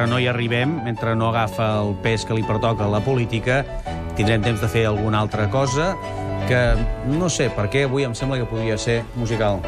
mentre no hi arribem, mentre no agafa el pes que li pertoca la política, tindrem temps de fer alguna altra cosa que no sé per què avui em sembla que podria ser musical.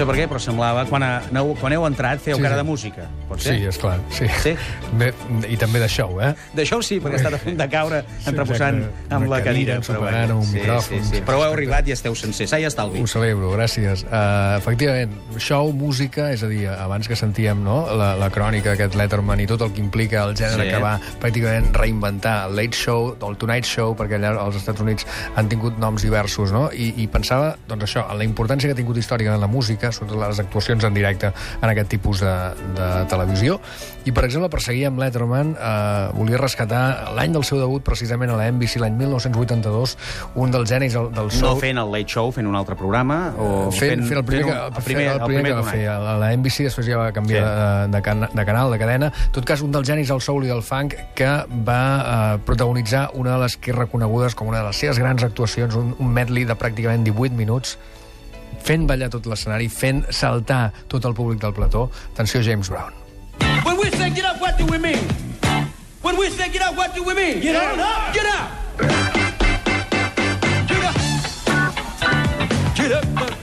Sé per què, però semblava... Quan, aneu, quan heu entrat, feu Sí, cara sí. de música. Pot ser? Sí, esclar, sí. Sí? Bé, I també de show, eh? D'això sí, perquè ha estat a punt de caure entreposant exacte. amb la cadira. ensopegat amb un micròfon. Sí, sí. Però heu arribat i esteu sencer. Sa i estalvi. Ho celebro, gràcies. Uh, efectivament, show, música, és a dir, abans que sentíem no, la, la crònica d'aquest Letterman i tot el que implica el gènere Sí. que va pràcticament reinventar el Late Show, el Tonight Show, perquè allà als Estats Units han tingut noms diversos, no? I, i pensava, doncs això, en la importància que ha tingut històrica en la música, sobretot les actuacions en directe en aquest tipus de, de televisió. I, per exemple, per seguir amb Letterman, eh, volia rescatar l'any del seu debut, precisament a la NBC, l'any 1982, un dels genis del, del No show... fent el Late Show, fent un altre programa, o fent, fent, el primer, que, un- el primer, el primer, que va fer a la NBC, després ja va canviar Sí. de, de, can, de canal, de cadena. En tot cas, un dels genis del soul i del funk que va eh, protagonitzar una de les que és reconegudes com una de les seves grans actuacions, un, un medley de pràcticament 18 minuts, fent ballar tot l'escenari, fent saltar tot el públic del plató. Atenció, James Brown. When we say get up, what do we mean? When we say get up, what do we mean? Get up! Get up! Get up! Get up! Get on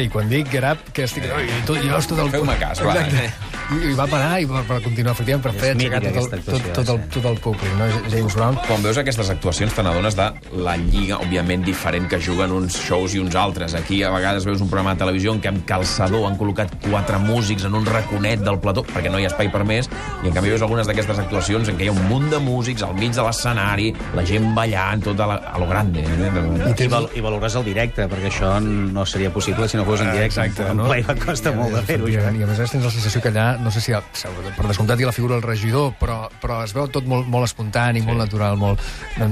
I quan dic up, que estic... I tot, i veus tot el... Feu-me cas, va. Exacte. I, I va parar i va, va continuar, efectivament, per fer És aixecar tot el, tot, tot, el, tot el públic, no? James Brown. Quan veus aquestes actuacions te n'adones de la lliga, òbviament, diferent que juguen uns shows i uns altres. Aquí a vegades veus un programa de televisió en què amb calçador han col·locat quatre músics en un raconet del plató, perquè no hi ha espai per més, i en canvi veus algunes d'aquestes actuacions en què hi ha un munt de músics al mig de l'escenari, la gent ballant, tot a, la, a lo grande. Eh? I, val, I valores el directe, perquè això no seria possible si no fos en directe. Exacte, en no? playback costa molt de fer-ho, I a més tens la sensació que allà, no sé si ha, per descomptat hi ha la figura del regidor, però, però es veu tot molt, molt espontani, sí. molt natural, molt,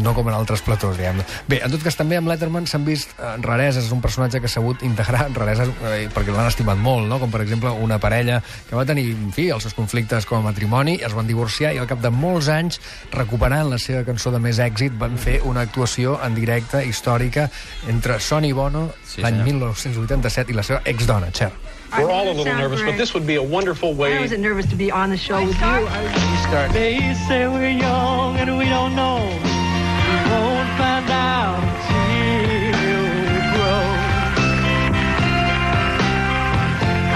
no com en altres platós, diguem Bé, en tot cas, també amb Letterman s'han vist eh, rareses, és un personatge que ha sabut integrar rareses eh, perquè l'han estimat molt, no? com per exemple una parella que va tenir, en fi, els seus conflictes com a matrimoni, es van divorciar i al cap de molts anys, recuperant la seva cançó de més èxit, van fer una actuació en directe històrica entre Sonny Bono, Sí, l'any senyor. 1987, i la seva exdona, Cher. We're all a little nervous, but this would be a wonderful way. I way. wasn't nervous to be on the show with you. I They say we're young and we don't know. We won't find out until we grow.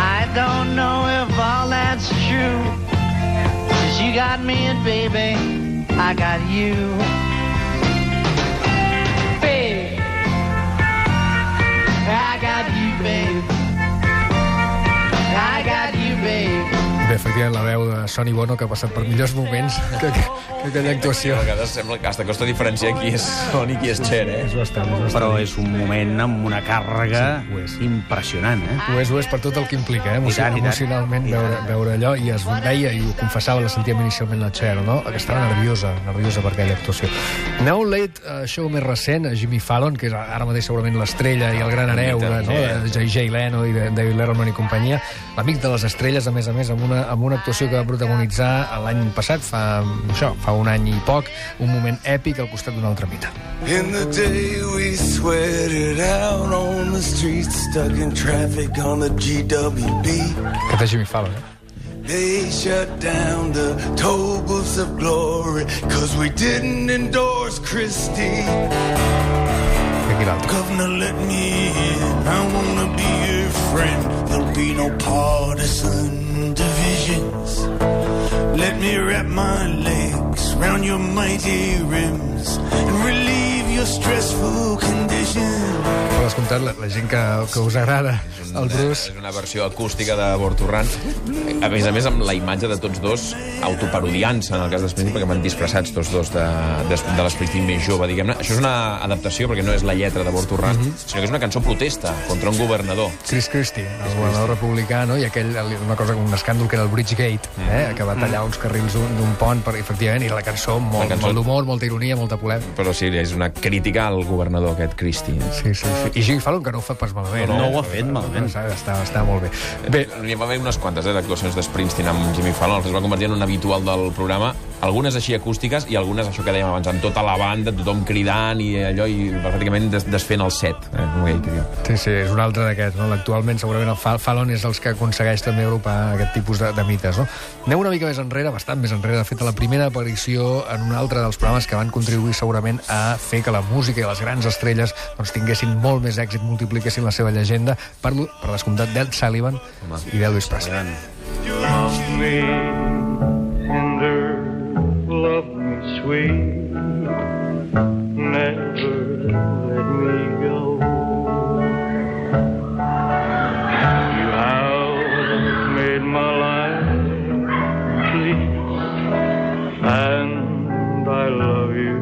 I don't know if all that's true. 'Cause you got me and baby, I got you. Babe, I got you, babe. Efectivament, la veu de Sonny Bono, que ha passat per millors moments que, que, que aquella actuació. A vegades sembla que hasta costa diferenciar qui és Son i qui és Cher, eh? És bastant, és bastant. Però és un moment amb una càrrega Sí, ho és. impressionant, eh? Ho és, ho és per tot el que implica, eh? Emoci I tant, i tant. emocionalment I tant. veure, veure allò, i es veia, i ho confessava, la sentíem inicialment la Cher, no? Que estava nerviosa, nerviosa per aquella actuació. Un late uh, show més recent, a Jimmy Fallon, que és ara mateix segurament l'estrella i el gran hereu de, no? de J.J. Leno i de David Letterman i companyia, l'amic de les estrelles, a més a més, amb una, amb una actuació que va protagonitzar l'any passat, fa, això, fa un any i poc, un moment èpic al costat d'un altre mite. In the day we sweated out on the streets, stuck in traffic on the GWB. Aquest és Jimmy Fallon, eh? They shut down the toll booths of glory, cause we didn't endorse Christie. Governor, let me in. I wanna be your friend. There'll be no partisan divisions. Let me wrap my legs round your mighty rims and condition. Per descomptat, la, la gent que, que us agrada el Bruce... És una versió acústica de Borturran. A més a més, amb la imatge de tots dos autoparodiant-se, en el cas d'Springsteen, perquè van disfressats tots dos de, de, de l'Springsteen més jove, diguem-ne. Això és una adaptació, perquè no és la lletra de Borturran, Mhm. sinó que és una cançó protesta contra un governador. Chris Christie, el governador republicà, no? i aquell, una cosa, un escàndol que era el Bridgegate, eh? que va tallar uns carrils d'un d'un pont, per, efectivament, i la cançó molt, La cançó- molt d'humor, molta ironia, molta polèmica. Però sí, és una crítica al governador, aquest Christie. Sí, sí, sí. I Jimmy Fallon, que no ho fa pas malament. No, no eh? ho ha fet malament. Està, està, està molt bé. Bé, N'hi va haver unes quantes, eh, d'actuacions de Springsteen amb Jimmy Fallon, es va convertir en un habitual del programa, algunes així acústiques i algunes, això que dèiem abans, amb tota la banda, tothom cridant i allò, i pràcticament des, desfent el set, eh, diu. Sí, sí, és un altre d'aquests. No? Actualment, segurament, el Fa- Fallon és els que aconsegueix també agrupar aquest tipus de, de mites. No? Anem una mica més enrere, bastant més enrere. De fet, a la primera aparició en un altre dels programes que van contribuir segurament a fer que la música i les grans estrelles doncs, tinguessin molt més èxit, multipliquessin la seva llegenda. Parlo, per descomptat, d'Ed Sullivan i d'Elvis Presley. Love me sweet, never let me go. You have made my life complete, and I love you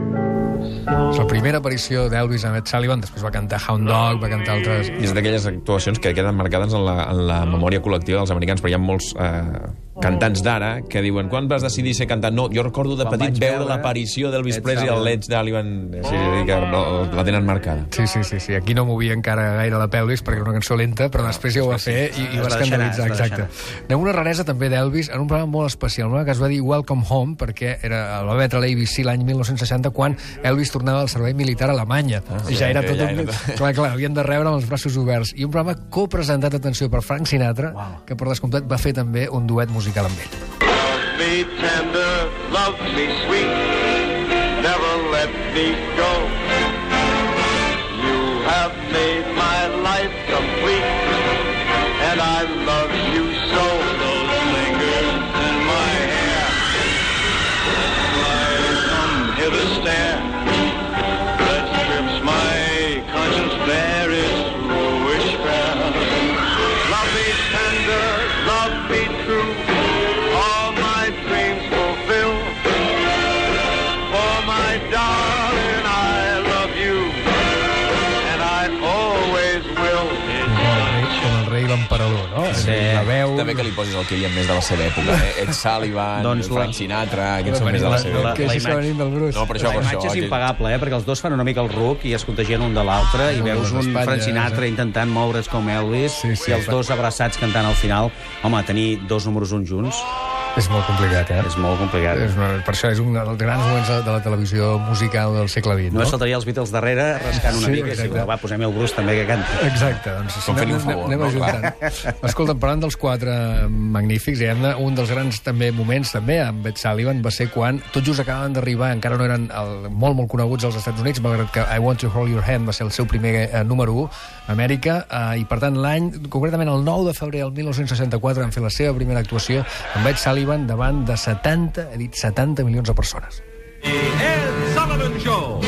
És so. la primera aparició d'Elvis amb Ed Sullivan, després va cantar Hound Dog, va cantar altres... I és d'aquelles actuacions que queden marcades en la, en la memòria col·lectiva dels americans, però hi ha molts eh, cantants d'ara que diuen quan vas decidir ser cantant? No, jo recordo de Quan petit veure veure l'aparició d'Elvis Presley al. Let's Sullivan. Sí, sí, que no, la tenen marcada. Sí, sí, sí, sí. Aquí no movia encara gaire la pelvis perquè era una cançó lenta, però després ja ho va fer i, i va escandalitzar, exacte. Anem una raresa també d'Elvis en un programa molt especial, un programa que es va dir Welcome Home, perquè era, el va emetre a l'ABC l'any 1960 quan Elvis tornava al servei militar a Alemanya. Ah, I sí, ja era ja tot un... era tot. Clar, clar, havien de rebre amb els braços oberts. I un programa copresentat, atenció, per Frank Sinatra, que per descomptat va fer també un duet musical amb ell. Love me tender, love me sweet, never let me go. You have made my life complete, Sí. La veu... També que li posis el que hi havia més de la seva època. Eh? Ed Sullivan, Doncs la- Frank Sinatra, aquests són més de la seva la- Que època. imatge- s'ha venint del Bruce. No, per això, La per imatge això. és aquell- impagable, eh? perquè els dos fan una mica el ruc i es contagien un de l'altre i Com veus un Frank Sinatra eh? intentant moure's com Elvis Sí, sí. i els dos abraçats cantant al final. Home, tenir dos números uns junts És molt complicat, eh? és molt complicat. És una, per això és un dels grans moments de, de la televisió musical del segle XX, no? Només faltaria els Beatles darrere rascant una Sí, mica i si exacte. va, posem el Bruce també que canta. Exacte, doncs Com un anem- favor, anem no? ajuntant. Escolta, parlant dels quatre magnífics, diguem-ne, un dels grans també moments també amb Ed Sullivan va ser quan tot just acabaven d'arribar, encara no eren el, molt, molt coneguts als Estats Units, malgrat que I Want to Hold Your Hand va ser el seu primer eh, número 1 a Amèrica, eh, i per tant l'any, concretament el 9 de febrer del 1964, van fer la seva primera actuació amb Ed Sullivan davant de 70, he dit 70 milions de persones. Ed Sullivan Show.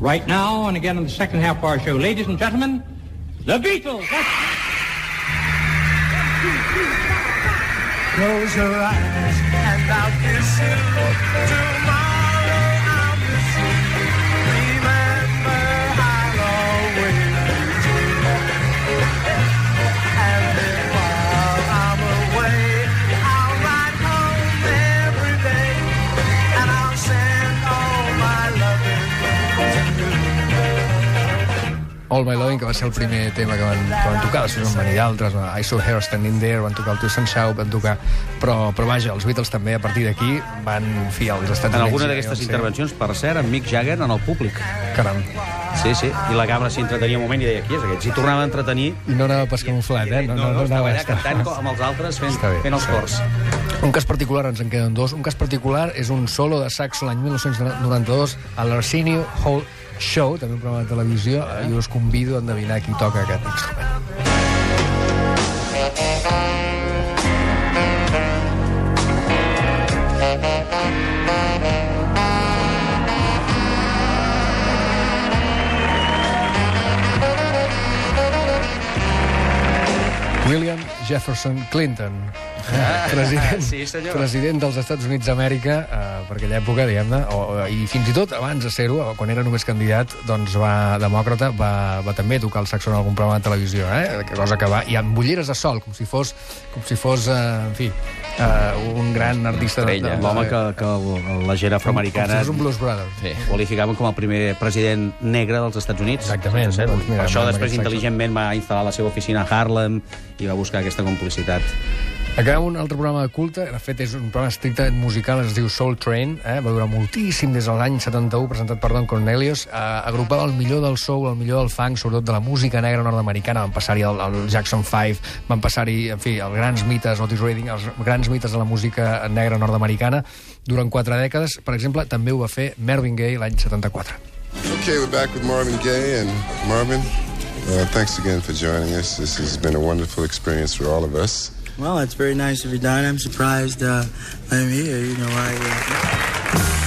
Right now, and again in the second half of our show, ladies and gentlemen, the Beatles. Close your eyes and I'll kiss you. Tomorrow All My Loving, que va ser el primer tema que van, que van tocar, després van venir d'altres, I Saw Her Standing There, van tocar el Twist and Shout, van tocar... Però, però vaja, els Beatles també, a partir d'aquí, van fiar als Estats En Units. alguna i d'aquestes intervencions, per cert, amb Mick Jagger en el públic. Caram. Sí, sí. I la càmera s'hi entretenia un moment i deia, qui és aquest? S'hi tornava a entretenir I no anava pas camuflat, eh? no, no, no, estava allà cantant amb els altres fent, fent els cors. Un cas particular, ens en queden dos. Un cas particular és un solo de saxo l'any 1992 a l'Arsenio Hall Show, també un programa de televisió, i us convido a endevinar qui toca aquest instrument. William Jefferson Clinton. president, sí, senyor. president dels Estats Units d'Amèrica, eh, per aquella època, diguem-ne, i fins i tot abans de ser-ho, quan era només candidat, doncs va, demòcrata, va, va també tocar el saxo en algun programa de televisió, eh? cosa que va, i amb ulleres de sol, com si fos, com si fos eh, en fi, eh, un gran artista... L'home que, que la gent Com, com afroamericana si fos un Blues Brother. Sí. qualificaven com el primer president negre dels Estats Units. Exactament, Sí, eh? Doncs mira, per això després intel·ligentment va instal·lar la seva oficina a Harlem i va buscar aquesta complicitat. Acaba un altre programa de culte, de fet és un programa estrictament musical, es diu Soul Train, eh? va durar moltíssim des de l'any 71, presentat per Don Cornelius, eh, agrupava el millor del soul, el millor del funk, sobretot de la música negra nord-americana, van passar-hi el, el Jackson 5, van passar-hi, en fi, els grans mites, Otis Redding, els grans mites de la música negra nord-americana, durant quatre dècades, per exemple, també ho va fer Marvin Gaye l'any 74. Okay, we're back with Marvin Gaye. And Marvin, uh, thanks again for joining us. This has been a wonderful experience for all of us. Well, it's very nice of you, Don. I'm surprised uh, I'm here. You know, I. Uh...